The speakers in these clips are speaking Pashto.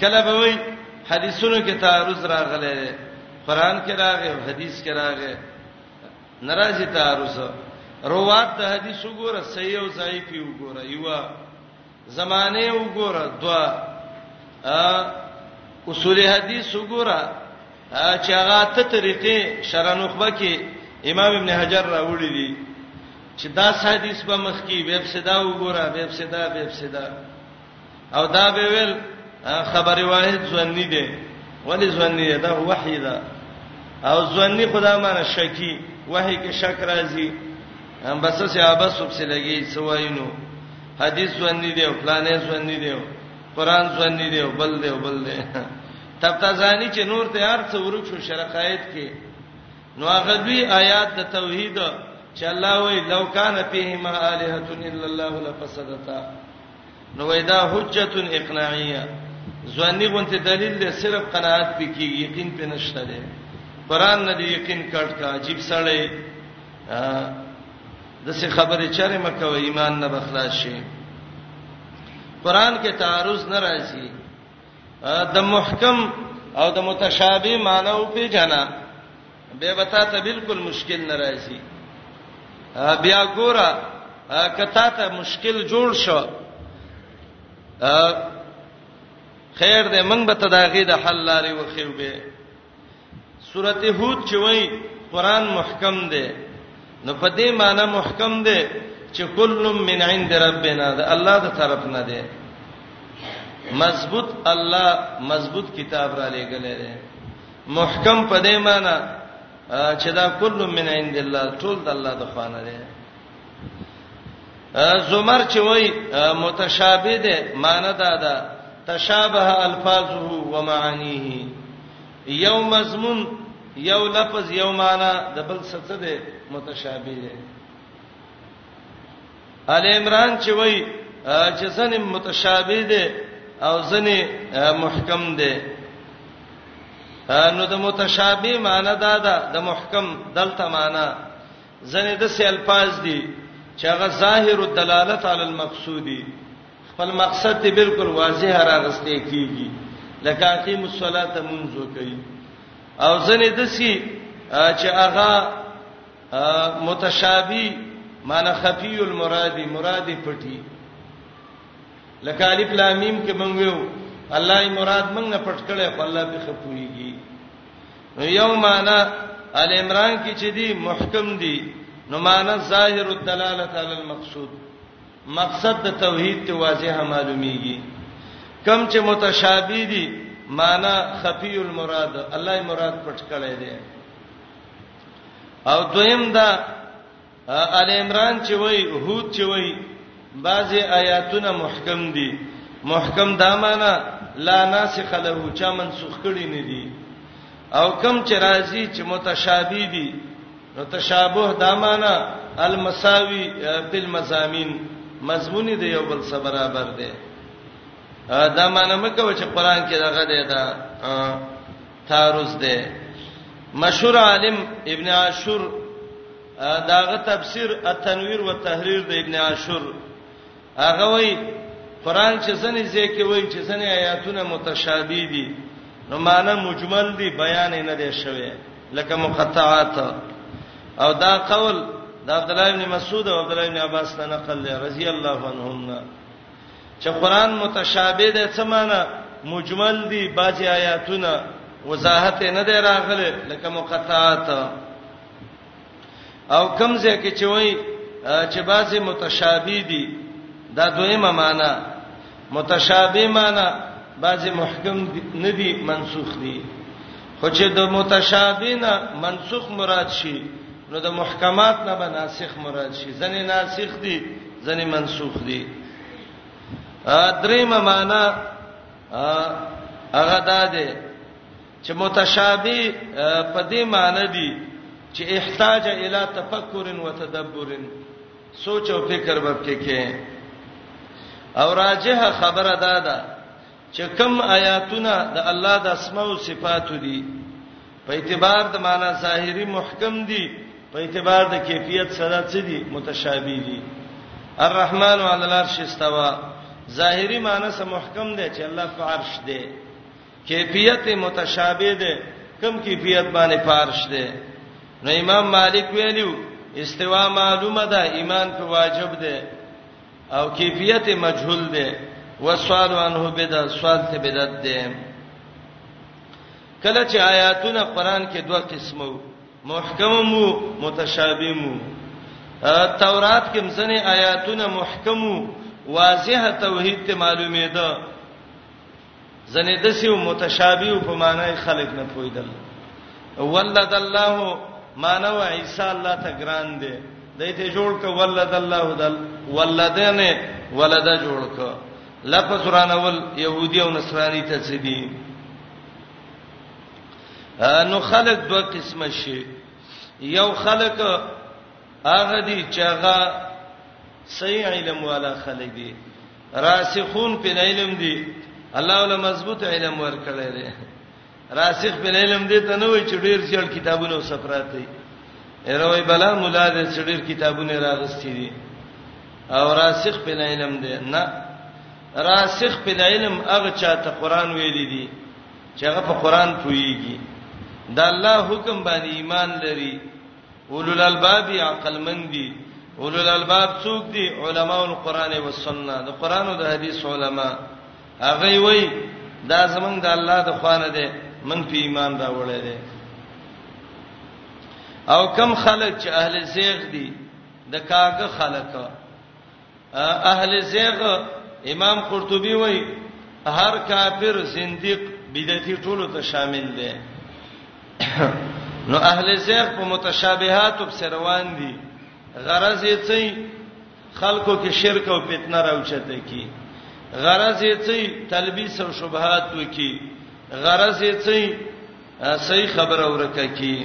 کله به وي حدیثونو کې تعارض راغلی قران کې راغی او حدیث کې راغی ناراضي تعارض روات د حدیث وګوره صحیح او ضعیف وګوره یو زمانه وګوره دوا اصول حدیث وګوره چې هغه ته طریقې شرح نخبه کې امام ابن حجر راوړي دي چې دا حدیث په مخ کې ویب صدا وګوره ویب صدا ویب صدا او دا به ویل خبر واحد ځنی دی ولی ځنی دی دا وحی ده او ځنی خدا معنی شکی وحی کې شک راځي هم بس سه ابا سب سه لګي سواینو حدیث ځنی دی او پلانې ځنی دی قرآن ځنی دی بل دی بل دی تفتزانی چې نور ته هر څه ورک شو شرقایت کې نو هغه دوی آیات د توحید چې الله وی لو کان فیهما الہه الا الله لفسدتا نو ویدا حجت اقناعیه ځواني غونته دلیل دی صرف قناعت پکې یقین په نشته دی قران نه دی یقین کړه کا عجیب سړی د څه خبره چره مکه و ایمان نه بخلاص شي قران کې تعارض نه راځي د محکم او د متشابه معنی او پیژنه به وتا ته بالکل مشکل نه راځي بیا ګوره کته ته مشکل جوړ شو خیر دې موږ به تداغي د حل لارې وخیو به سورته هود چې وای قران محکم دی نو په دې معنی محکم دی چې کل من عند ربنا دا الله د طرف نه دی مضبوط الله مضبوط کتاب را لېګلې دی محکم په دې معنی چې دا کل من عند الله ټول د الله د خوانه دی زمر چې وای متشابه ده معنی دا ده تشابه الفاظه و معانیه یو مضمون یو لفظ یو معنی د بل څه څه ده متشابه ده ال عمران چې وای چې ځنې متشابه ده او ځنې محکم ده نو د متشابه معنی دا ده د محکم دلته معنی ځنې د سه الفاظ دي چې هغه ظاهر الدلالت علی المقصود خپل مقصد دی بالکل واضح راغسته کیږي لکه اقیم الصلاه منذ کوي او ځنې د سه چې هغه متشابه معنی خفی المراد مراد پټي لکه الف لام میم کې مونږ یو الله ای مراد مونږ نه پټ کړي خو الله به خپويږي نو یو معنا ال عمران کې چې دی محکم دی نو معنا ظاهر الدلاله علی المقصود مقصد د توحید ته واضحه معلومیږي کم چې متشابه دي معنا خفی المراد الله مراد پټ کړی دی او دویم دا ال عمران چې وای هود چې وای بعضی آیاتونه محکم دي محکم دا معنا لا ناسخ له چا منسوخ کړي نه دي او کم چې راځي چې متشابه دي نو تشابه دا معنا المساوي بالمزامین مضمونی دی یو بل سره برابر دی دا معنا مکه چې قران کې دغه دی دا تعارض دی مشهور عالم ابن عاشور داغه تفسیر التنویر و تحریر د ابن عاشور هغه وای قران چې ځنې ځکه وای چې ځنې آیاتونه متشابه دي نو معنی مجمل دي بیان نه دی شوی لکه مقطعات او دا قول د عبد الله ابن مسعود او عبد الله ابن عباس ته نقل دی رضی الله عنهما چې قران متشابه دی څه معنی مجمل دي بعضی آیاتونه وضاحت نه دی راغله لکه مقطعات او کوم ځای کې چې وای چې بعضی متشابه دي دا دویمه معنی متشابه معنی بعضی محکم نه دي منسوخ دي خو چې د متشابه نه منسوخ مراد شي نو د محکمات نه به ناسخ مراد شي ځنې ناسخ دي ځنې منسوخ دي ا درېمه معنی هغه ده چې متشابه په دې معنی دي چې احتاج الی تفکر و تدبر سوچ او فکر وکړي کې او راجه خبره ده ده چې کم آیاتونه د الله د اسماء او صفاتو دي په اعتبار د معنی ظاهری محکم دي په اعتبار د کیفیت سره څه دي متشابه دي الرحمن علی العرش استوا ظاهری معنی سم محکم دی چې الله په عرش دی کیفیت متشابه ده کم کیفیت باندې فارش ده نو امام مالک ویلو استوا معلومه ده ایمان په واجب ده او کیفیت مجهول ده وسوال عنه بدعت سوال ته بدعت ده کله چې آیاتونه قران کې دوه قسمو محکم مو متشابه مو تورات کې مزنه آیاتونه محکم واضح توحید ته معلومه ده ځنې دسی او متشابه او په معنی خلق نه پویدل ولد الله مانو عیسی الله ته ګران دی دای ته جوړ ک ولد الله دل ولدنه ولد جوړ ک لفظ رانول يهودي او نصراني ته څه دي نو خلق دوه قسمه شي یو خلق هغه دي چې هغه صحیح علم والا خلک دي راسخون په علم دي الله ول مضبوط علم ورکړی دی راسخ په علم دي ته نه وای چې ډیر ځل کتابونه وسپراته اروي بلا مولا دې چې ډیر کتابونه راغستې دي او راسخ په علم دي نه راسخ په علم هغه چاته قران ویلي دي چې هغه په قران پويږي دا الله حکم باندې ایمان لري اولو الالباب عقل مند دي اولو الالباب څوک دي علما القرآن او السنه د قرآن او د حدیث علما هغه وی دا زمنګ د الله د خوانه ده من په ایمان راوړل دي او کم خلک چې اهل زیغ دي د کاګه خلک اهل زیغ امام قرطبي وای هر کافر زنديق بدعتي ټولو ته شامل دي نو اهل زیغ په متشابهات په سر روان دي غرض یې څه خلکو کې شرک او فتنه راوچته کی غرض یې څه تلبیس او شبهات وکي غرض یې څه صحیح خبره ورکه کی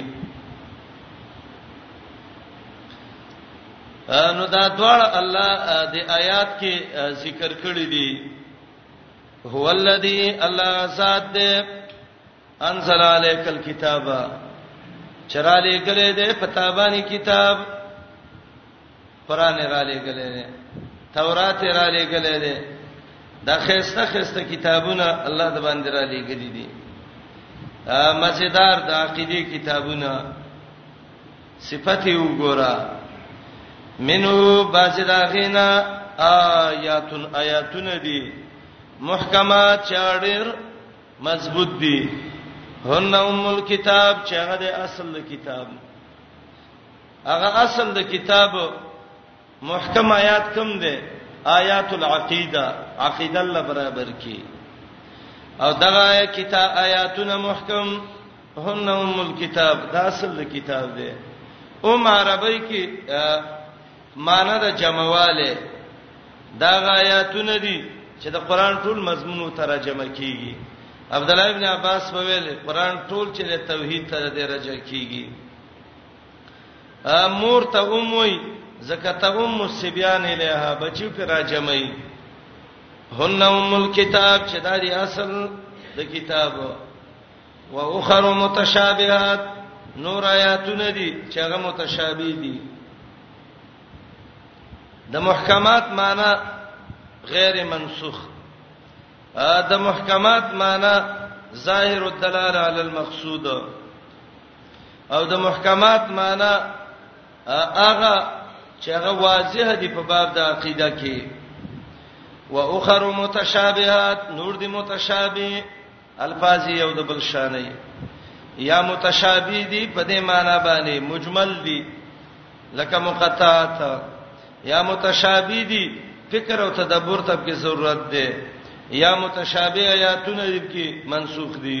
نو دا دواړه الله د آیات کې ذکر کړی دي هو الذی الله ذات دې انزل علیک الكتاب چراله کله دې پتابانی کتاب قران را لګلې دې تورات را لګلې دې دا خسته خسته کتابونه الله د باندې را لګلې دي مزیدار د عقیده کتابونه صفت یې وګوره منو بازدا غینا آیات آیاتون دی محکمات چاړر مضبوط دی هن ام الكتاب چې هغه د اصل کتاب هغه اصل د کتاب محکم آیات کوم دی آیات العقیده عقیده الله برابر کی او دغه کتاب آیاتونه محکم هن ام الكتاب دا اصل کتاب دی ام عربی کی معنی د جمعواله دا آیاتونه دي چې د قران ټول مضمون ترجمه کیږي عبد الله ابن عباس په ویل قران ټول چې د توحید تر درجه کیږي مور ته ام وای زکه ته ام السبيان الیها بچی پر راجمای هن ام الكتاب چې دا دی اصل د کتاب او اخر متشابهات نور آیاتونه دي چې هغه متشابه دي د محکمات معنی غیر منسوخ ا د محکمات معنی ظاهر الدلاله علی المقصود او د محکمات معنی هغه چې هغه واضح دي په باب د عقیده کې و اخر متشابهات نور دي متشابه الفاظ یو د بل شانې یا متشابه دي په دې معنی باندې مجمل دي لکه مقطعات یا متشابه دي فکر او تدبر ته کې ضرورت ده یا متشابه آیاتونه دي کې منسوخ دي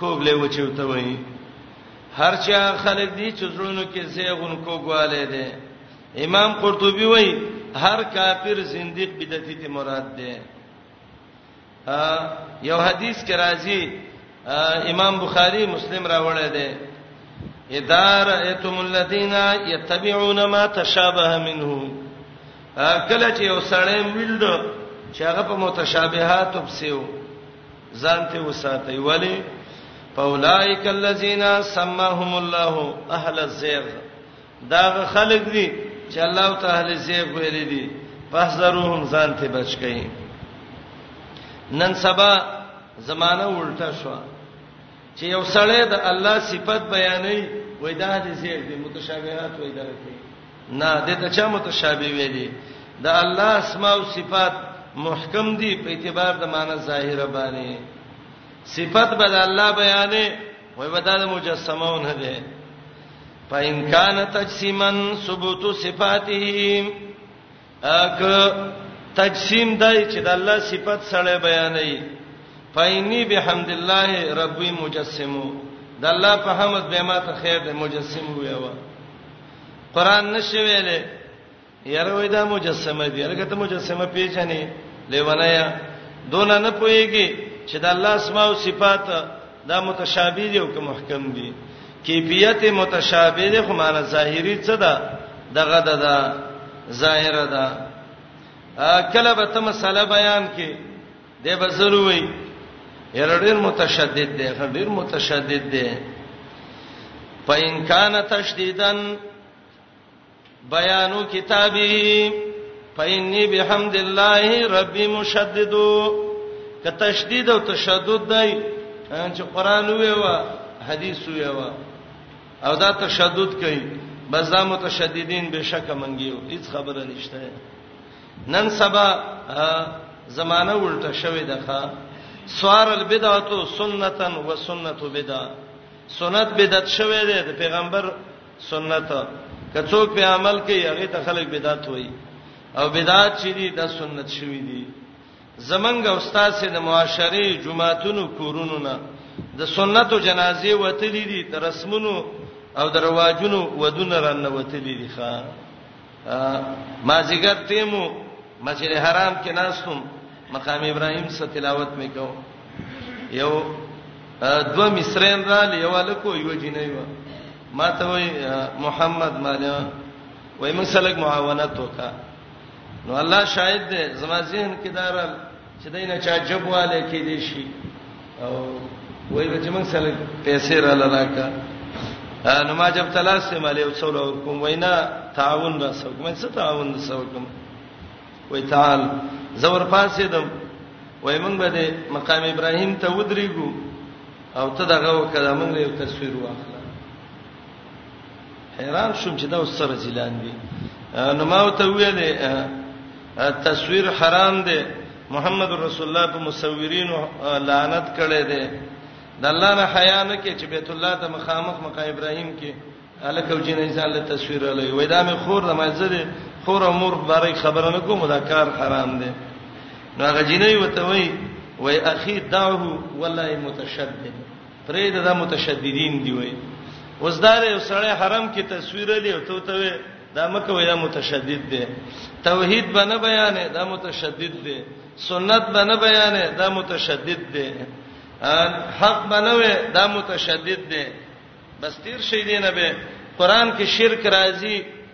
کوګلې وچوته وای هرچا خلک دي چې زړونو کې زیغون کوګواله دي امام قرطبي وای هر کافر زنديق بدعتي ته مراد ده یو حدیث کې راځي امام بخاری مسلم راوړی دی ادار ایتم الذین یتبعون ما تشابه منه کله چې یو سړی ویل چې هغه په متشابهات وبسیو ځان ته وساتي ولی فاولائک الذین سماهم الله اهل الزیغ دا خلق دي چې الله تعالی زیغ ویل دي فحذروهم ځان ته بچ کړئ نن سبا زمانہ الټا شو چې یو سړی د الله صفت بیانوي وای دا د زیر د متشابهات وای دا کې نه د ته چا متشابه وی دي د الله اسماء او صفات محکم دي په اعتبار د معنی ظاهره باندې صفات به د الله بیانې وای ودا د مجسمون نه ده فإن كان تجسيما ثبوت صفاته اګه تجسیم دای چې د الله صفت سره بیانې فینی بحمد الله ربی مجسمو د الله په حمد به ما ته خیر د مجسم ویوا قران نشي ویلې یاره وای دا مجسمه دی هغه ته مجسمه پیژنې لیونایا دونه نه پويږي چې د الله اسماء او صفات دا متشابه دي او که محکم دي کیفیت متشابه دي خو معنی ظاهری څه ده دغه ده دا ظاهره ده کله به ته مسله بیان کې دی به ضروري هر ډیر متشدد دی هر ډیر متشدد دی پاین کان تشدیدن بیانو کتابه فإني بحمد الله ربي مشدد که تشدید او تشدد دی چې قران وی و حدیث وی و او دا تشدد کوي بس دا متشددین بشک منګیو هیڅ خبره نشته نن سبا زمانہ الټه شوې ده ښا سوار البدعه سنتا و سنت بدعه سنت بدعت شوې ده د پیغمبر سنت که څوک په عمل کوي هغه ته خلک بدعت وایي او بدعت چې دي د سنت شوی دي زمنګ استاد سي د معاشري جماعتونو کورونو نه د سنتو جنازې وتلې دي د رسمونو او د رواجونو ودونه رانه وتلې دي ښا ما زیګر تیمو مسجد حرام کې ناستم مقام ابراهیم څخه تلاوت میکاو یو دو مصرین را لیواله کو یو جنې و ما ته وای محمد مالا وای مسلک معاونت وکا نو الله شاهد دې زما ذهن کې دارل چې دینه چا جبواله کې دي شي او وای به چې موږ سره پیسې را لراکا نو ما جب تلاش سه مالې او څول او کوم وینا تعاون را سو کوم څه تعاون را سو کوم وای تعال زور پاسې دم وای موږ به د مقام ابراهیم ته ودرېګو او ته دغه وکړه موږ یو تصویر واخلو حیران شوم چې دا سره زیلان دي نو ما ته ویل تصویر حرام دی محمد رسول الله په مصورین لعنت کړي دي د الله نه حیا نه کې چې بیت الله ته مخامخ مقام ابراهیم کې الکه او جنې ځان له تصویر لې وې دا مې خور د مزه دي خور او مور بارک خبره نه کوم دا کار حرام دی نو هغه جنې وته وې وې اخي داو والله متشدد پرېږده دا متشددین دی وای اوس دا یو سړی حرم کې تصویر لري او ته ته دا مکه وای دا متشدد دی توحید باندې بیان دا متشدد دی سنت باندې بیان دا متشدد دی حق باندې دا متشدد دی بس تیر شي دی نه به قران کې شرک راځي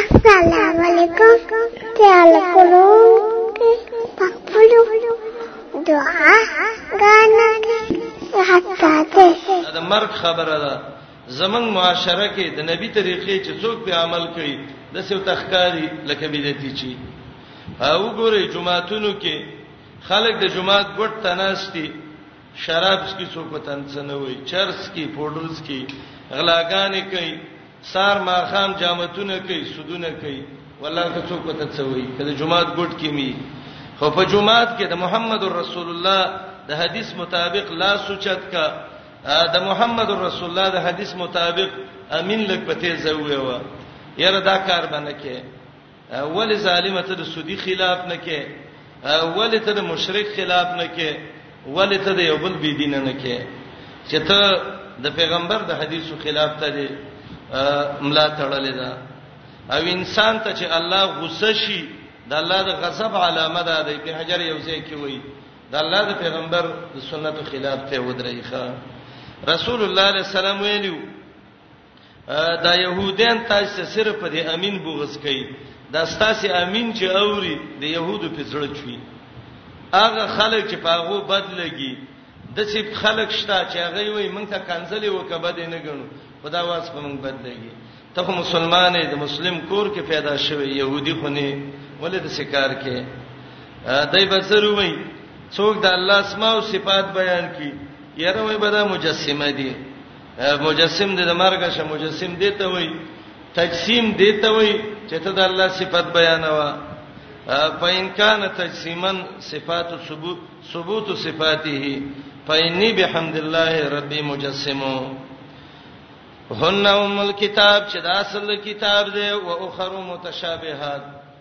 السلام علیکم تعال کولو پخپلو دعا غانا حتا ته دا مرګ خبره ده زمنګ معاشره کې د نبی طریقې چې څوک په عمل کوي د سیو تخکاری لکه بدعتي چی او ګوري جمعهتونو کې خلک د جمعهت ګټ تناستي شراب سکي څوک تنڅنوي چرس کی پودرز کی غلاګانې کوي سار ماخام جامتونه کوي سودونه کوي والله که څوک پته څوي کله جمعات ګډ کې می خو په جمعات کې د محمد رسول الله د حدیث مطابق لا سوچت کا د محمد رسول الله د حدیث مطابق امین لک پته زوی و یره دا کار باندې کې ولې ظالم ته د سودی خلاف نه کې ولې ته د مشرک خلاف نه کې ولې ته د یو بل بی دین نه کې چې ته د پیغمبر د حدیثو خلاف ته دی ملا تړلې ده او انسان ته چې الله غصه شي د الله د غضب علامه ده د ابن حجر یو ځای کې وایي د الله د پیغمبر د سنتو خلاف ته ودرېخه رسول الله صلی الله علیه وسلم ویلو دا يهوديان تاسو صرف د امين بغض کوي دا ستاسو امين چې اوري د يهودو په زړه چوي هغه خلک چې پاغو بد لګي د څه خلک شته چې هغه وي مونږ ته کنځلې وکبه دې نه غنو خدا واس په مونږ بد لګي ته خو مسلمانې د مسلم کور کې پیدا شوی يهودي خو نه ولې د شکار کې دای بسرو وي څوک د الله اسماء او صفات بیان کی یره وي بدا مجسمه دي مجسم دې د مرګ شه مجسم دې ته وای تجسیم دې ته وای چې ته د الله صفات بیانوا فإن كان تجسيما صفات ثبوت ثبوت صفاته فإني بحمد الله ربي مجسم هن ام الكتاب چې دا اصل کتاب دی او اخر متشابهات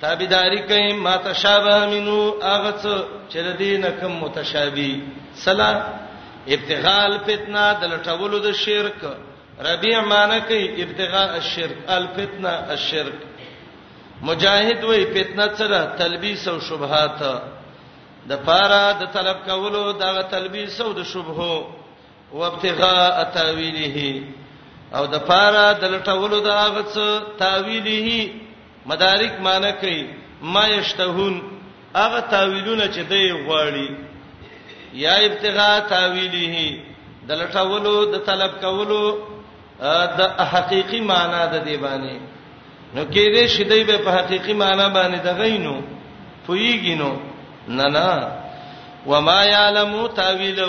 تابعداري کوي ما تشابه منو هغه څه چې د دین کوم متشابه سلا ابتغال فتنه د لټولو د شرک ربيع معنی کوي ابتغاء الشرک الفتنه الشرک مجاهد وی فتنه سره تلبیس او شبهات د پاره د طلب کولو دغه تلبیس او د شبهو وابتغاء تاویله او د پاره د لټولو د هغه څه تاویله مدارک معنی کوي ما یشتهون هغه تاویلونه چې دی غواړي یا ابتغاء تاویله د لټولو د طلب کولو د حقيقي معنی د دی باندې نو کې دې شیدې به په حقيقي معنی باندې د غینو پویګینو نه نه وما یعلم تاویله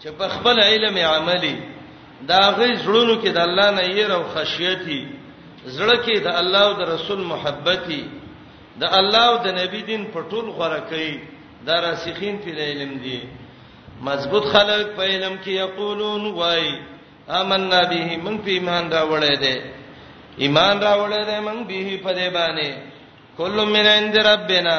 چې په خپل علم عملی دا غي زړونو کې د الله نه یې او خشیتي زړه کې د الله او د رسول محبتي د الله او د نبی دین په ټول غره کوي دا راسخین په علم دي مضبوط خلک په علم کې یقولون وای آمنا به من په ایمان راوړې ده ایمان راوړې ده من به په دې باندې کله من عند ربنا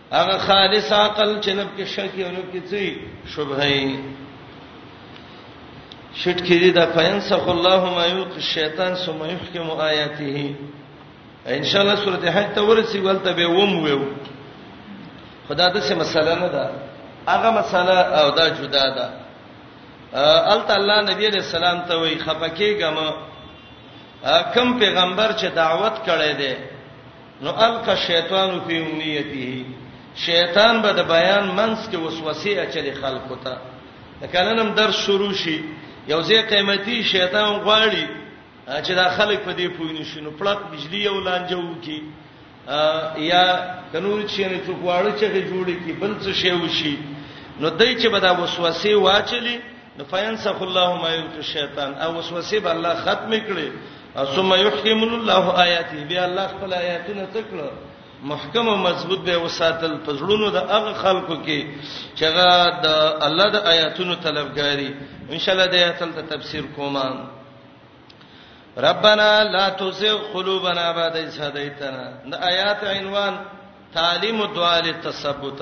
هغه خالص عقل چې نه پکې شک او نه پکې څه شبهه ای شټ کې دي دا فینسخ الله ما یلقي الشیطان ثم یحکم آیاته ان شاء الله سورته حج ته ورسی ولته به وم ویو خدا د څه مسله نه ده هغه مسله او دا جدا ده ال تعالی نبی علیہ السلام ته وی خفکیګم کم پیغمبر چې دعوت کړي دي نو القى الشیطان فی امنیته شیطان به د بیان منس کې وسوسه اچلي خلکو ته کلنم درس شروع شي یو ځای قیمتي شیطان غواړي چې دا خلک په دې پوی نشي نو پړق بجلی یو لانجه وکي یا قانون چې نه څوک واړو چې جوړي کې بل څه شی وشي نو دای چې به دا وسوسه واچلي نو فینسخ الله ما یلقی الشیطان او وسوسه به الله ختم کړي ثم یحکم الله آیاته بیا الله خپل آیاتونه تکړه محکم او مضبوط به وساتل پزړونو د هغه خلکو کې چې هغه د الله د آیاتونو طلبګاری ان شاء الله د آیاتل ته تفسیر کوم ربنا لا تزغ قلوبنا بعد إذ هديتنا د آیات عنوان تعلیم الدعاء للتثبت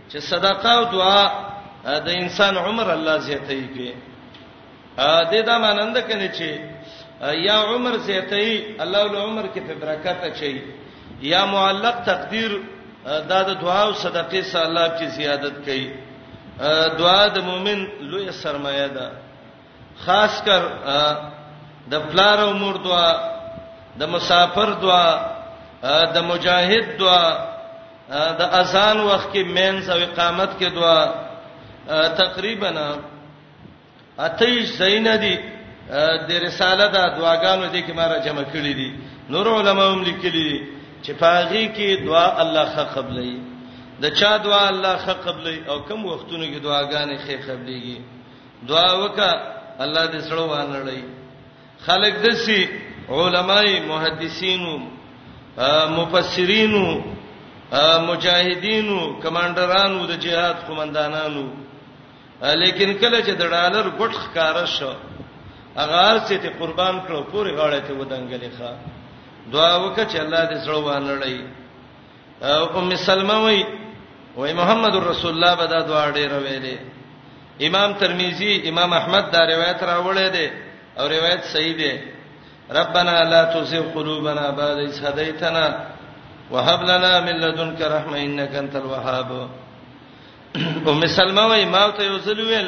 چې صدقه او دعا د انسان عمر الله زیاتوي کې ا دې دا مانند کني چې یا عمر زیاتوي الله له عمر کې په برکت اچي یا معلق تقدیر دا د دعا او صدقې سره الله کې زیادت کوي دعا د مؤمن لوی سرمایه ده خاص کر د پلار او مور دعا د مسافر دعا د مجاهد دعا د اذان وخت کې مینز او اقامت کې دعا تقریبا اتیش زین دي د رساله د دعاګانو دي کې مارا جمع کړی دي نور علما هم لیکلي چې پاغي کې دعا الله خ قبلې د چا دعا الله خ قبلې او کم وختونو کې دعاګانې خې قبلېږي دعا وکا الله دې سره والړی خلک دسی علماي محدثینو مفسرینو مجاهدینو کمانډرانو د جهاد قومندانانو لیکن کله چې د ډالر ګټ ښکارا شو اغار چې ته قربان کړو پوری غاړه ته ودانګلې ښا دعا وکړه چې الله دې زړه وانړی ام سلمہ وای وای محمد رسول الله به دا دعا ډیره ویلې امام ترمذی امام احمد دا روایت راوړی دی او روایت صحیح دی ربنا لا تزغ قلوبنا بعد إذ هديتنا وهب لنا من لدنك رحمه انك انت الوهاب ام سلمہ وای ما ته یو ځل ویل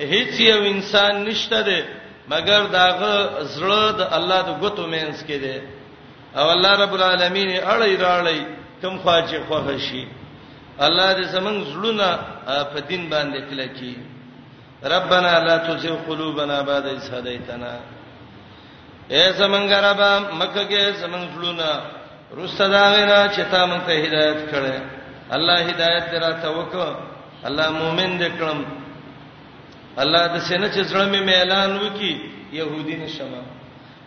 هیڅ یو انسان نشته دی مګر داغه زړه د الله د ګوتو مینس کې دی او الله رب العالمین اړی راړی کم خواجه خوښ شي الله دې زمنګ زړونه په دین باندې کله کی ربنا لا تزغ قلوبنا بعد إذ هديتنا اے زمونږ رب مکه کې زمونږ زړونه رسته دا غینا چې تا مونږ ته هدایت کړې الله هدایت دراته وکړه الله مؤمن دې کړم الله د سینې چې زړه مې اعلان وکي يهودي نشم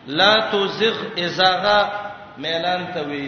لا توزغ ازاغه اعلان ته وی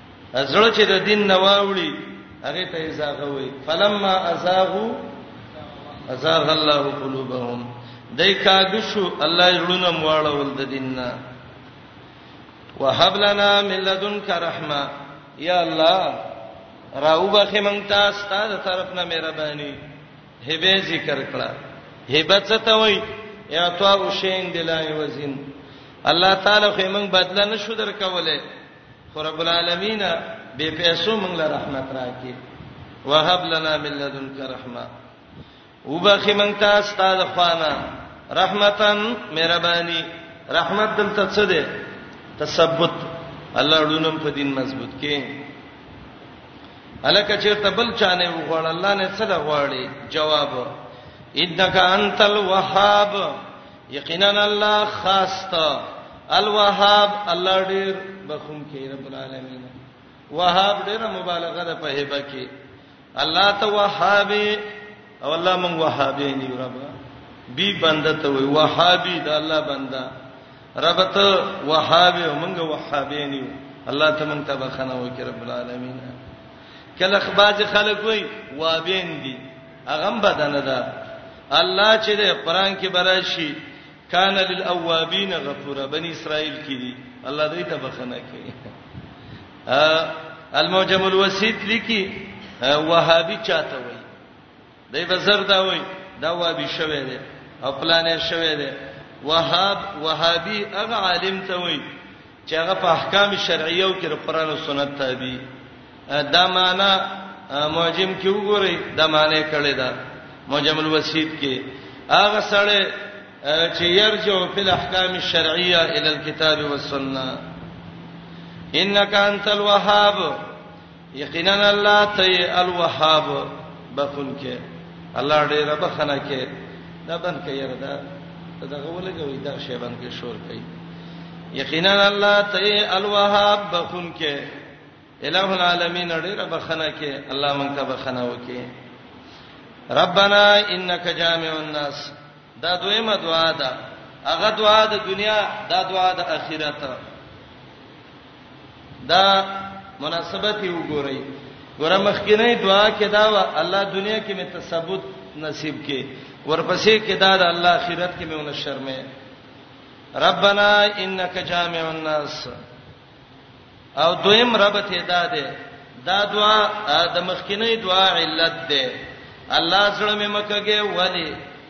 زړه چې د دین نه واوړي هغه ته ازاغه وي فلما ازاغو ازاغ الله قلوبهم دای کاږ شو الله یړونه مواړول د دین نه وهب لنا من لدنک رحمه یا الله راوبخه مونږ ته ستاسو طرف نه مهرباني هبه ذکر کړه هبه څه ته وای یا تو او شین دلای وزین الله تعالی خو مونږ بدل نه شو درکوله خو رب العالمین به پیسو موږ له رحمت راکې وهب لنا من لدنک رحمه وبخې موږ ته استاد خوانه رحمتن مهرباني رحمت دلته څه ده تثبت الله ډونم په دین مضبوط کې الکه چیرته بل چانه وغوړ الله نه څه غواړي جواب انک انت الوهاب یقینا الله خاص ته الوهاب الله ډیر بخون کې رب العالمین وهاب ډیره مبالغه ده په هبه کې الله ته وهابي او الله مونږ وهابي نه رب بي بنده ته وي وهابي دا الله بنده رب ته وهابي او مونږ وهابي نه الله ته مونږ ته بخنه وکړي رب العالمین کله خباز خلک وي وابین دي هغه بدنه ده الله چې د قران کې براشي کان للاوابین غفورا بنی اسرائیل کې دي الله دې ته بخنه کوي الموجم الوسیط لیکي وهابي چاته وای دای بزر دا وای دا وابي شوه دی او پلانې شوه دی وهاب وهابي هغه عالم ته وای چې هغه په احکام شرعیه او کې قرآن او سنت تابع دا معنا معجم کې وګورئ دا معنی کړي دا معجم الوسید کې هغه سره چې يرجو فی الاحکام الشرعیه الی الكتاب والسنه انک انت الوهاب یقینا الله ته الوهاب بخون کې الله ډیر بخنه کې دا بن کې یره دا دغه ولګوي دا شی بن کې شور کوي یقینا الله ته الوهاب بخون کې الہ العالمین ډیر بخنه کې الله مونږ ته بخنه وکي ربنا انک جامع الناس دا دویمه دعا ده هغه دعا د دنیا دا دعا د آخرت دا مناسبت یې وګورئ ګوره مخکینه دعا کې دا و الله دنیا کې مې تثبوت نصیب کې ورپسې کې دا د الله آخرت کې مې ونه شرمې ربنا انک جامع الناس او دویم رب ته دا ده دا دعا د مخکینه دعا علت ده الله سره مې مکهږي ولی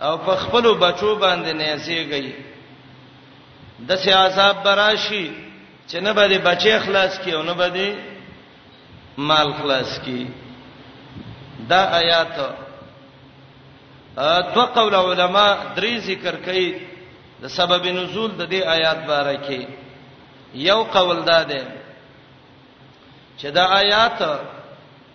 او په خپل بچو باندې نه زیږي د سي عذاب براشي چې نه به بچي خلاص کی او نه به مال خلاص کی دا آیات دو قول علما درې ذکر کوي د سبب نزول د دې آیات باره کې یو قول دا ده چې دا آیات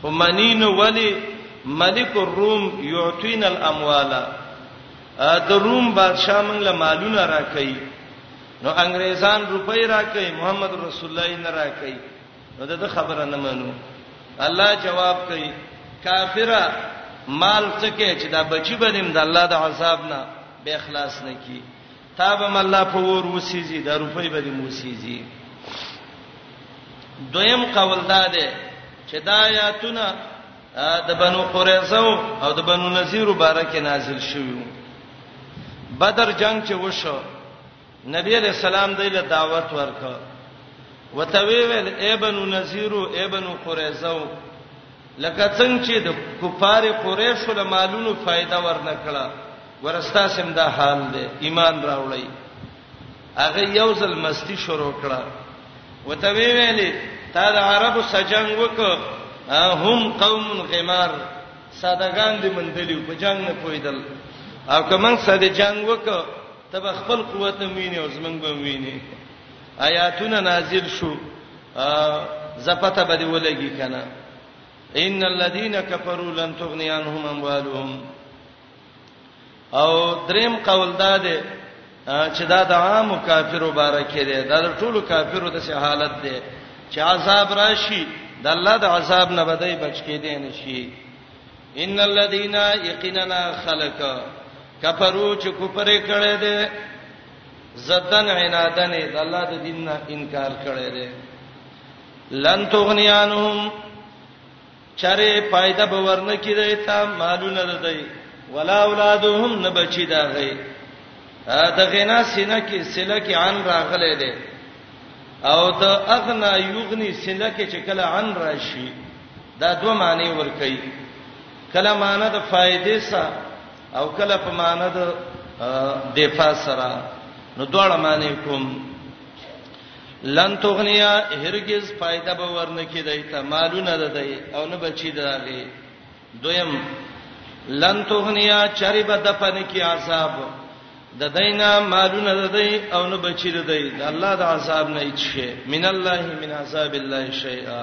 خو منی نو ولی ملک الروم یعطینا الاموال د روم بادشاہ موږ له مالونه راکړي نو انګريزان روپۍ راکړي محمد رسول الله نه راکړي نو دا خبره نه منو الله جواب کوي کافرا مال څکه چې دا بچی بنیم د الله د عذاب نه به اخلاص نه کی تا به مله په ور وسیږي دا روپۍ به دې موسیږي دویم قول دا دی چې دا آیاتونه د بنو قریظه او د بنو نذیر مبارک نازل شوه بدر جنگ چې وشو نبی علیہ السلام دې له دعوت ورکړ وتوی ویل ای بنو نذیر او ای بنو قریظه لکه څنګه چې د کفار قریشو له مالونو فائدہ ورنکړه ورستا سم دا حال دی ایمان راوړی هغه یو ځل مستی شروع کړه وته وی ویلې تا د عربو سجنګ وک هم قوم غمار سادهګان دي مندلی په جنگ نه پویدل او کمن ساده جنگ وک ته به خپل قوت هم ویني او زمنګ به هم ویني آیاتونه نازل شو زپته به دی ولګي کنه ان الذين كفروا لن تغني عنهم اموالهم او دریم قول دا دی چې دا د عام کافرو بارکه دی دا د ټولو کافرو د حالت دی چې عذاب راشي د الله د عذاب نه بدای بچ کېدې نشي ان الذين يقيننا خلق کفرو چې کوپر کړي دي زدن عنادن د الله د دین نه انکار کړي دي لن تغنيانهم چره پایده باور نه کیدای ته مالونه ددای ولا اولادهم نه بچی دا غي د غنا سینه کې سله کې عن راغله دي او د اغنا یغنی سله کې چې کله عن راشي دا دوه معنی ور کوي کله معنی د فائدې سره او کله په معنی د دفاع سره نو دواړه معنی کوم لن تغنیا هرگز فائدہ به ورنه کیدای ته مالونه ده دی او نه بچی داغه دویم لن تغنیا چربه د پنه کی عذاب د دینا مالونه د دی او نه بچی د دی د الله د عذاب نه هیڅ شي من الله من عذاب الله شیئا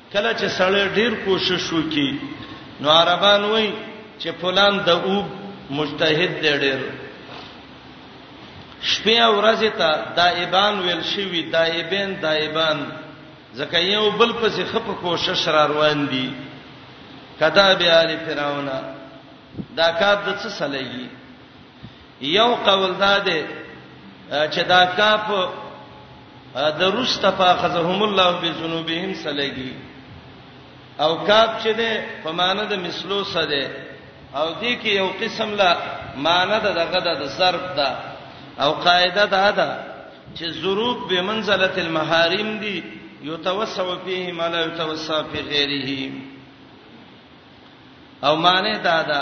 کله چې سړی ډېر کوشش وکړي نو عربان وایي چې فلان دؤوب مجتهد دی ډېر شپې او ورځې ته دایبان ویل شوی دایبین دایبان ځکه یو بل پسې خپ کوشش را روان دي کدا به آل فرعون دا کار د څه سلېږي یو قول دا دی چې دا کاف د روسته فاخذهم الله بذنوبهم سلګي او کاف چې ده په معنی د مثلو سره ده او دې کې یو قسم لا معنی د دغه د ضرب ده او قاعده ده ده چې ظروف به منزله المحارم دي یتوسع فيه ما لا یتوسع فی غیره او معنی دا ده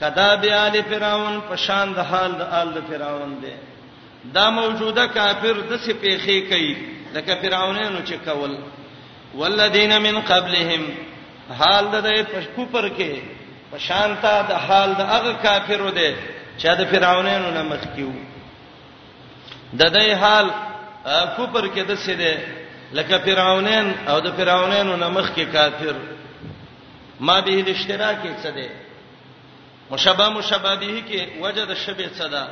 کدا به آل فرعون په شان د حال د آل د فرعون دی دا موجوده کافر د څه پیخې کوي لکه فرعونانو چې کول والذین من قبلهم حال د پښکو پر کې په شان ته د حال د هغه کافرو دی چې د فرعونانو نه مخ کیو د دې حال کوپر کې د څه دی لکه فرعونان او د فرعونانو نه مخ کې کافر ما به الاشتراک څه ده مشابه مشابه به کې وجه د شبه څه ده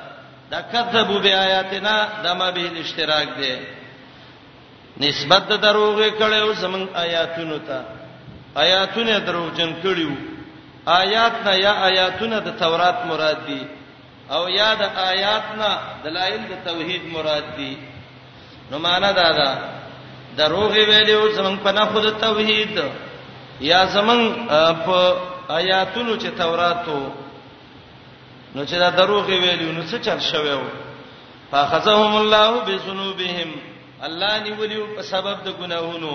دا کذبوا بیااتنا د ما به الاشتراک ده نسبت د دروغ کړو زمون آیاتونو ته آیاتونه دروغجن کړیو آیات نه یا آیاتونه د تورات مراد دي او یا د آیات نه دلایل د توحید مراد دي نو معنا دا ده دروغ ویلې او زمنګ په نه خود توحید یا زمنګ په آیاتونو چې توراتو نو چې دا دروغ ویلې نو څه چل شوو فاخذهم الله بذنوبهم الله نیولیو په سبب د ګناهونو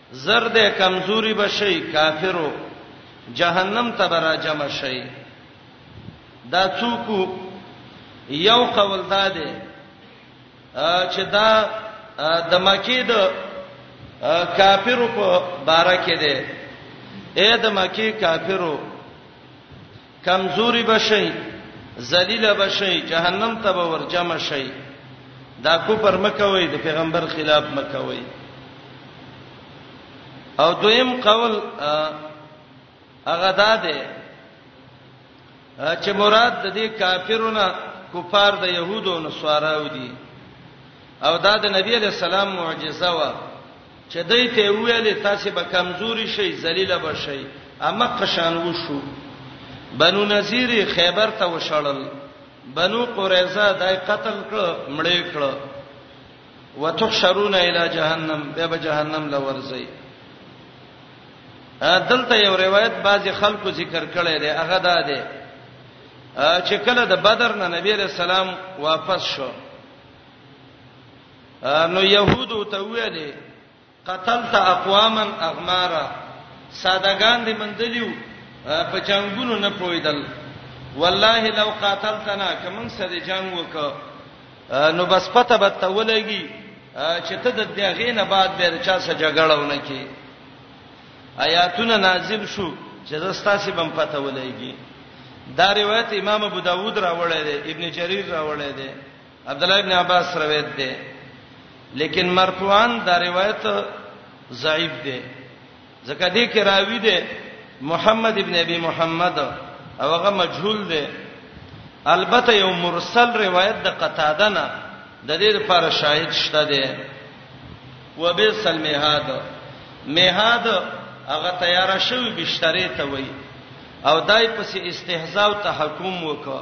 زر دی کمزوری به شی کافرو جهنم ته به راجمع شی دا څوک یو قول دا دی چې دا د مکی د کافرو په باره کې دی اې د مکی کافرو کمزوري به شي ذلیل به شي جهنم ته به ورجم شي دا کو پر مکوي د پیغمبر خلاف مکوي او دویم قول هغه دا ده چې مراد د دې کافرونو کفار د يهودو او نصاراو دي او دا د نبی علی السلام معجزه و چې دوی ته ویل تاسو به کمزوري شئ ذلیل به شئ اما قشان وشو بنو نذیر خیبر ته وشړل بنو قریظه دای قتل کړ مړې کړ وتحشرون الی جهنم به به جهنم لورځي دلته یو روایت بعض خلکو ذکر کړی دی هغه دا دی چې کله د بدر نه نبی رسول الله واپس شو نو يهودو ته ویلې قتلت اقواما اغمارا سادهګان دې مندلیو په جنگونو نه پویدل والله لو قاتلتنا کمن سره جنگ وک نو بس پته به ته ولګي چې ته د دغې نه بعد به چا سره جګړه ونه کی آیاتونه نازل شو چې زستا سي بم پته ولګي دا روایت امام ابو داوود راوړی دی ابن جرير راوړی دی عبد الله ابن عباس روایت ده لیکن مرفوعان دا روایت ضعیف ده ځکه دې کې راوی ده محمد ابن ابي محمد او هغه مجهول ده البته یو مرسل روایت د قتاده نه د دې لپاره شاهد شته ده وبسل میهاد میهاد هغه تیار شوی بشتري ته وای او دای پسې استهزاء او تحکم وکړه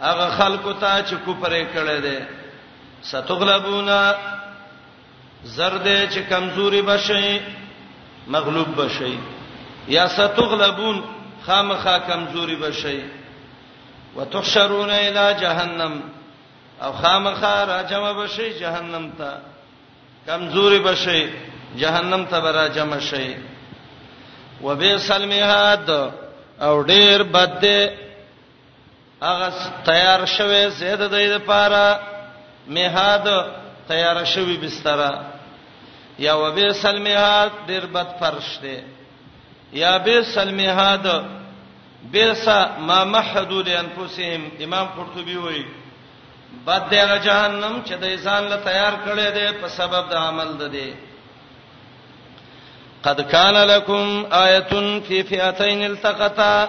هغه خلکو ته چې کوپر یې کړی دی ستغلبونا زرد چې کمزوري بشي مغلوب بشي یا ستغلبون خامخا کمزوري بشي وتحشرون الى جهنم او خامخا راجم بشي جهنم ته کمزوري بشي جهنم ته راجم شي وبئس المهاد او ډیر بد دی هغه تیار شوه زید د دې لپاره میهاد تیار شوی بستر یا وبه سلمیهاد ډیر بد فرش دی یا به سلمیهاد بیسا ما محدود انفسهم امام قرطبي وایي بد دی هغه جهنم چې د انسان له تیار کړي دی په سبب د عمل ده دی قد کان لکم آیه فی فئتین التقطا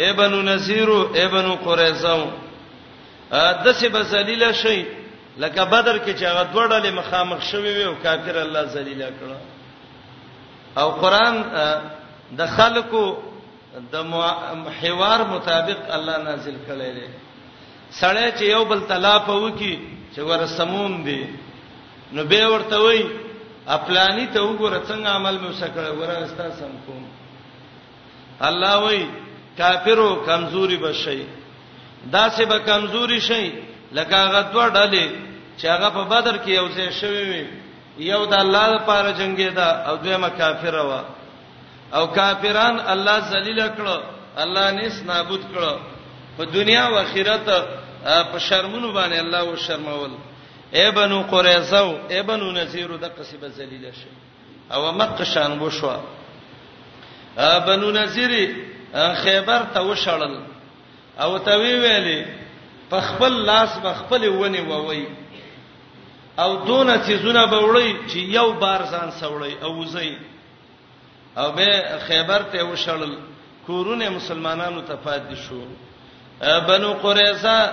اے بنو نذیرو اے بنو قریظه دسه به ذلیل شي لکه بدر کې چې هغه دوړلې مخامخ شوی وي او کافر الله ذلیل کړ او قران د خلکو د حوار مطابق الله نازل کړي دي سړی چې یو بل طلاق وکي چې ور سمون دي نو به ورته وای خپلانی ته وګوره څنګه عمل مې وسکړ ورا استا سم کوم الله وای کافرو کمزوري بشي داسې به کمزوري شي لکه هغه دوه ډلې چې هغه په بدر کې یو ځای شوی وي یو د الله لپاره جنگي دا او دویمه کافر و او کافران الله ذلیل کړو الله نس نابود کړو په دنیا او آخرت په شرمونو باندې الله و شرمول اے بنو قریظه اے بنو نذیر د قصبه ذلیل شي او مکه شان وشو بنو نذیر خیبر ته وشړل او ته وی ویلې په خپل لاس په خپل ونی ووي او دونه چې زونه بوړی چې یو بار ځان سوړی او وزي او به خیبر ته وشړل کورونه مسلمانانو ته پاتې شو بنو قریظه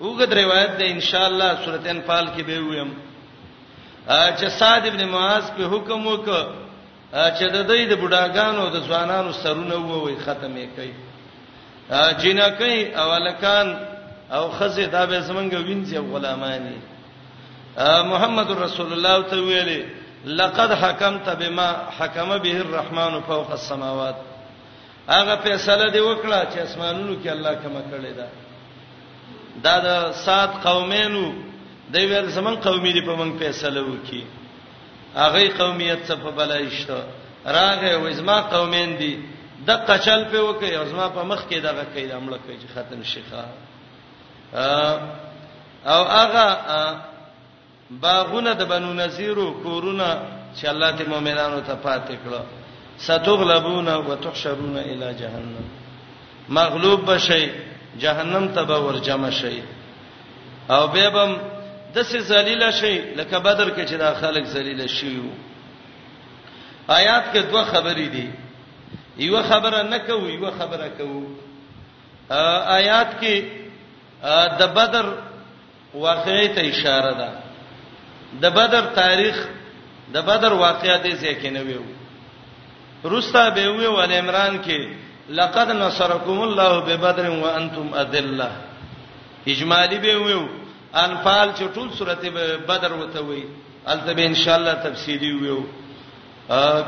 وګد روایت ده ان شاء الله سورته انفال کې به ویم چې صاد ابن معاذ په حکم وکړ چې د دې د بډاګانو د ځوانانو سرونه ووي ختمې کوي جنکې او الکان او خزه دا به زمونږ وینځي او غلامانی محمد رسول الله ته ویلي لقد حکمت بما حکم به الرحمن فوق السماوات هغه فیصله دی وکړه چې اسمانونو کې الله کما کړی دا دا د سات قومینو دی ویل زمون قومي دی په مونږ فیصله وکي هغه قومیت څه په بلایشته راغه وې زما قومین دی د قچل په وکي او زما په مخ کې دغه کید عمل کوي چې ختم شيخه او هغه باغونه د بنو نذیرو کورونه چې الله ته مؤمنانو ته پاتې کړو ستغلبون وتحشرون الى جهنم مغلوب بشي جهنم ته به ورجمع شي او به بم د سې ذلیل شي لکه بدر کې چې دا خلک ذلیل شيو آیات کې دوه خبرې دي یو خبره نه کوي یو خبره کوي آیات کې د بدر واقعي ته اشاره ده د بدر تاریخ د بدر واقعیا دې ځای کې نه ویو روستا به وی ول عمران کې لقد نصرکم الله ببدر وانتم اذله اجمالی به ویو انفال چې ټول سورته بدر وته وی الته به ان شاء الله تفصیلی ویو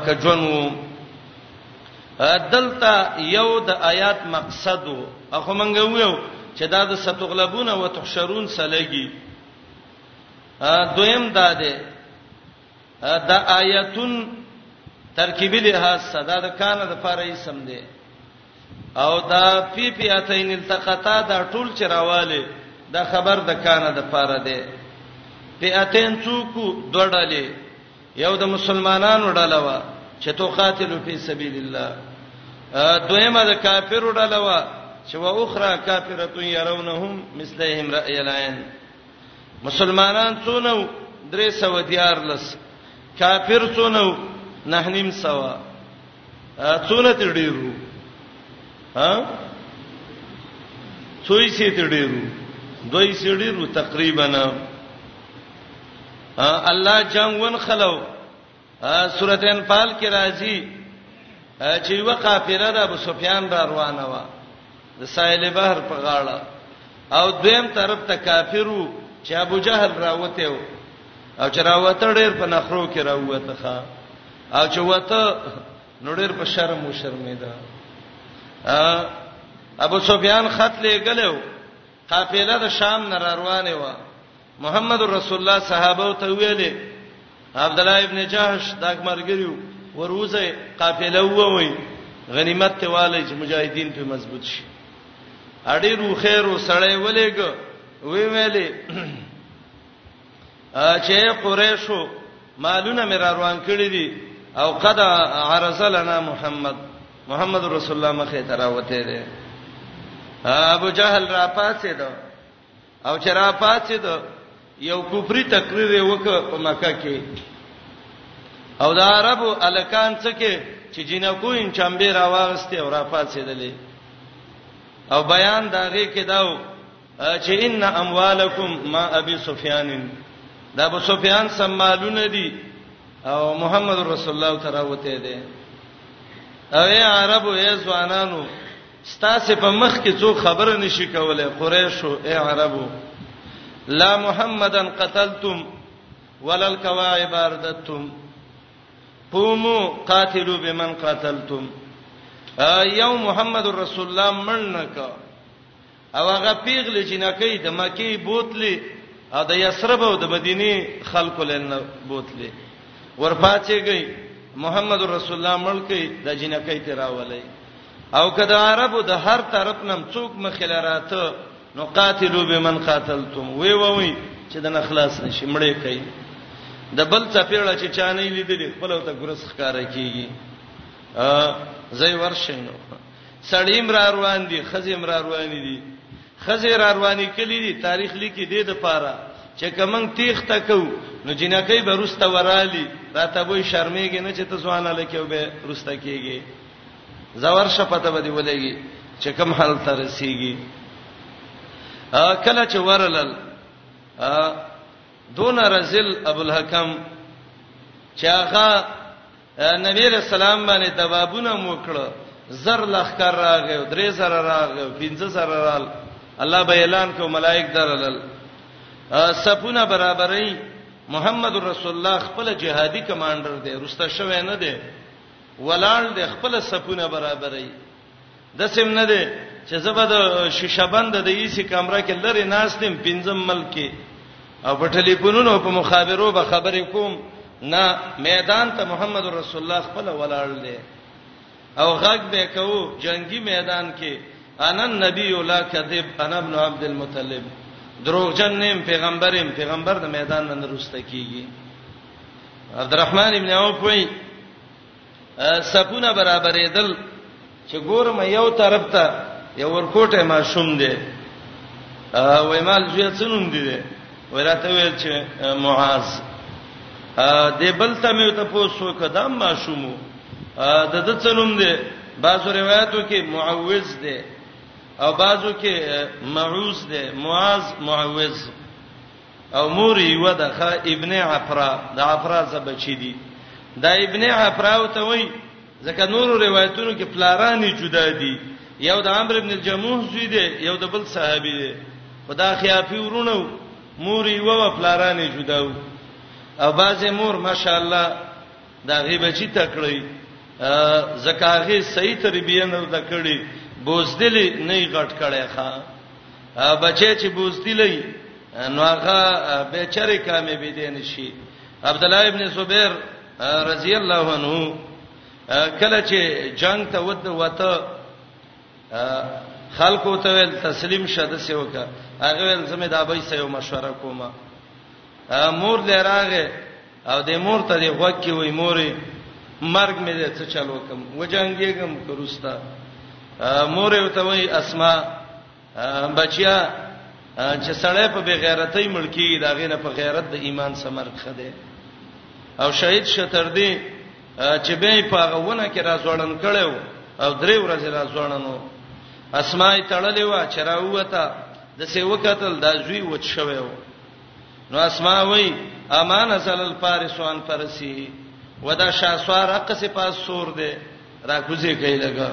که جون وو دلته یو د آیات مقصد وو اخو مونږ ویو چې دا د ستغلبون او تحشرون سلګي دویم دا ده دا آیاتون ترکیبی لحاظ صدا د کان د پاره یې سم ده او دا پی پی اتین التقطا دا ټول چرواله دا خبر د کان د پاره ده پی اتین څوک دوړلې یو د مسلمانانو ډله وا چې تو قاتلو فی سبیل الله دویمه د کافرو ډله وا چې وا اخرى کافرتون يرونهم مثلهم رأي العين مسلمانان څونه درې سو دیار لس کافر څونه نه نیم سوا څونه تر ډیرو ها څوی سي تر ډیرو دوی سي ډیرو تقریبا الله جنگ ون خلو سورته انفال کې راځي چې یو قافله د ابو سفیان را روانه و د ساحل بحر په غاړه او دویم طرف ته کافرو چې ابو جهل راوته او چې راوته ډیر په نخرو کې راوته ښا او چې وته نو ډېر په شرم او شرمېدا ابو سفیان خط لګلو قافله د شام نه روانه و محمد رسول الله صحابه ته ویلې عبد الله ابن جهش دا مرګریو وروزه قافله ووي غنیمت ته والي چې مجاهدین په مضبوط شي اړې روخه رو سړې ولېګ وی ویلې چې قریشو مالونه مې را روان کړی دي او قد عرض لنا محمد محمد رسول الله مخه تراوته دي ابو جهل را پاتې دو او چې را پاتې دو یو کوپری تقریر وکړ په مکه کې او دا عربو الکان څه کې چې جنکو ان چمبه را واغسته او را پاتې دلې او بیان داغه کې داو چې ان اموالکم ما ابي سفيان دا ابو سفيان سمالونه دي او محمد رسول الله تراوته دي او ای عربو ای ځوانانو ستاسو په مخ کې څو خبره نشي کولای قریشو ای عربو لا محمدن قتلتم ولا الكواعب اردتم قوموا قاتلوا بمن قاتلتم یو محمد رسول الله منک او هغه پیغلې جنکې د مکې بوتلې او د یثرب او د مدینه خلکو لن بوتلې ورپاتېږي محمد رسول الله ملکې د جنکې ته راولې او کله عربو د هر طرف نم څوک مخله راته نو قاتلو بمن قاتلتم وی وی چې د نخلاص نشي مړې کوي د بل چپیړه چې چانه لیدلې خپل ته ګرس ښکارا کیږي ا زې ورشینو سړی هم را روان دي، ښځې هم را روانې دي. ښځې را روانې کلي دي، تاریخ لیکي دې د پاره چې که موږ تېښته کوو نو جینکۍ به روسته ورالي، راته به وایي شرمېږې نه چې ته ځوان هلک یې او بیا روسته کېږې. ځه ورشه پته به دې ولګي چې کوم حال ته رسېږي. کله چې ورلل دونه رزل ابوالحکم چې هغه نبی علیہ السلام باندې دبابونه موکړه زر لخر راغې او درې زر راغې او پنځه زر رال الله به اعلان کو ملائک درلل سپونه برابرې محمد رسول الله خپل جهادي کمانډر دی رسته شوی نه دی ولال د خپل سپونه برابرې د سیم نه دی چې زبد شیشه بند د ایسی کمره کې لری ناستم پنځم ملک کې او په ټلیفونونو په مخابرو به خبرې کوم نه میدان ته محمد رسول الله خپل ولاړ دی او غږ به کوو جنگي میدان کې انا النبی لا کذب انا ابن عبد المطلب دروغجن نیم پیغمبرم پیغمبر د میدان نه رسته کیږي عبدالرحمن ابن عوف وایي صفونه برابرېدل چې ګورم یو طرف ته یو ورکوټه ما شوم دی وای مال زوی څنوم دی دی وراته ویل چې معاذ دې بل ته مې ته پوسو کدام ما شومو د د څنوم دی بعضو روایتو کې معوذ دی او بعضو کې معوذ دی معاذ معوذ او مور یو د خ ابن عفرا د عفرا څخه بچی دي دا ابن عفرا او ته وای ځکه نورو روایتونو کې پلارانی جدا دي یو د عمرو ابن الجموح زوی دی یو د بل صحابي دی خدا خیافی ورونو مور یو و پلارانی جدا و او بازه مور ماشاءالله دا غي بچی تکړی زکاغه صحیح تربیه نه د کړی بوزدلی نه غټ کړی ښا بچی چې بوزدی لې نو هغه بیچاره کامې بي دي نشي عبد الله ابن زبیر رضی الله عنه کله چې جنگ ته ود وته خلکو ته ول تسلیم شده سی وکا هغه ول زمې د ابي سيو مشوره کومه مور لراغه او د مور ته دی غوږ کې وای مورې مرګ مې دې څه چل وکم وجنګېږم کروستا مورې وته وای اسما بچیا چې سړی په بغیرتۍ ملکی دا غینه په غیرت د ایمان سمر خده او شهید شتر دی چې به په غوونه کې راځوړن کړو او درې ورځې راځوړنو اسماء تړلې و چې راوته د سیوکتل د زوی وچ شوی و نو اسماء وای امان زل الفارس عن فرسه ودا شاسوار قصه پاس سور دی را کوزه کوي لګا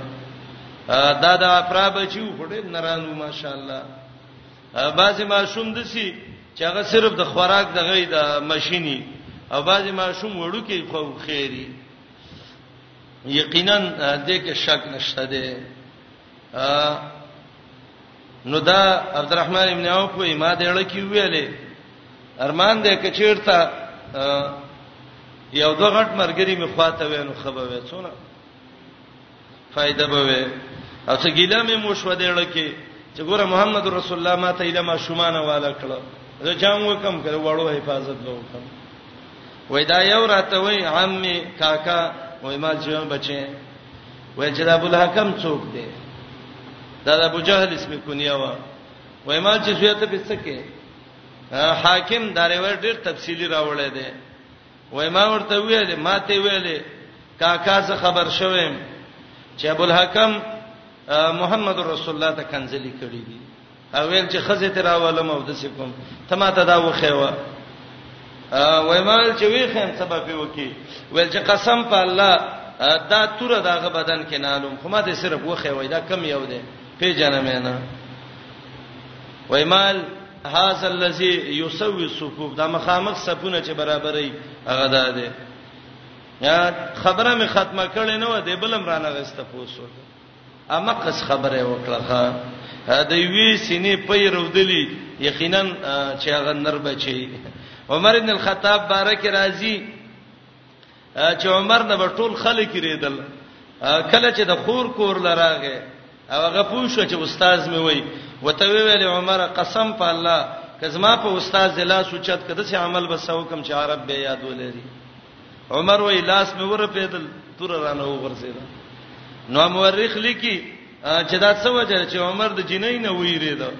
دا د افرا بچیو خړې نرانو ماشاءالله بعضی ماشوم دسی چې هغه صرف د خوراک د غي د ماشيني او بعضی ماشوم وړو کې خو خيري یقینا دې کې شک نشته ده نو دا عبدالرحمن ابن عوف وې ما دې لکه ویلې ارمان دې کچیرتا یو دوه غټ مرګري می خواته وینو خبه وې څونه فائدہ به وې او څه ګیله می مو شو دې لکه چې ګوره محمد رسول الله ما ته علم شومانه والا کړو زه جام وکم کړه وړو حفاظت به وکم وای دا یو راته وای عمي کاکا وای مال چې بچي وای چې دا ابو الحکم څوک دی دا د ابو جهل اسم کنیا و وای مال چې زوی ته بسکه حاکم دا روایت ډیر تفصیلی راوړی دی وای ما ورته ویل ما ته ویل کاکا زه خبر شوم چې ابو الحکم محمد رسول الله ته کنځلې کړې دي او ویل چې خزه ته راولم او د سکم ته ما ته دا وخیوه وای ما ویل چې وی خیم سبب وکي ویل چې قسم په الله دا توره دغه بدن کې نالوم خو ما دې صرف وخیوه دا کم یو دی پیژنم نه وای مال هاذا الذي يسوي الصفوف دا مخامخ صفونه چې برابرې هغه ده ده یا خبره می ختمه کړې نه و دې بلم رانه غسته پوسو امقص خبره وکړه ښا د وی سینې پي رودلی یقینا چې هغه نر بچي عمر ابن الخطاب بارک راضي چې عمر نه ټول خلک ریدل کله چې د خور کور لراغه او هغه پوښو چې استاد مې وای وته ویل عمر قسم په الله کزما په استاد لا سوچت کده چې عمل بساو کم چې عرب به یادولري عمر وی لاس مې ور پیدل تور رانه وغورځید نو مورخ لیکي چې دا څه وجه چې عمر د جنۍ نه ویریدو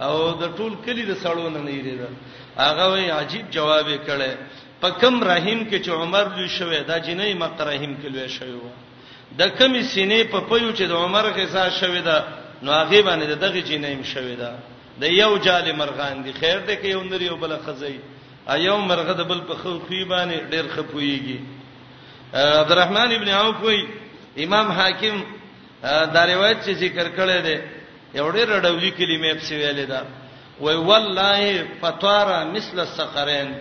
او د ټول کلی د سړو نه نه یریدو هغه وی عجیب جواب یې کړي په کم رحیم کې چې عمر لوی شوی دا جنې مق رحیم کې لوی شوی و د کمی سینې په پيو چې د عمر غذا شوی دا نو هغه باندې دغه جنې هم شوی دا د یو جال مرغان دی خیر دی کې یو نری او بل خزی ایو مرغه د بل په خو خوی باندې ډیر خپویږي عبدالرحمن ابن عوف وی امام حاکم دا روایت چې ذکر کړی دی یو ډیر ډولي کلمې په ویلې ده وی والله فطاره مثل الصقرين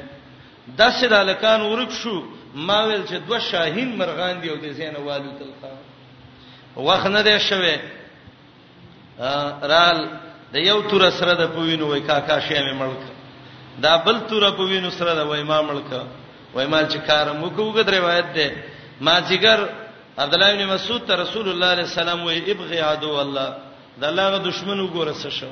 داسې د الکان ورک شو ما ویل چې دوه شاهین مرغان دی او د زینوالو تلخه وخت نه دی شوه رال د یو تور سره د پوینو وای کاکا شې مې ملک دا بل تور پوینو سره د وای ما ملک وای ما چې کار مو کوګه د روایت ده ما جګر عبد الله بن مسعود ته رسول الله صلی الله علیه وسلم وای ابغي عدو الله د الله غ دشمن وګوره څه شو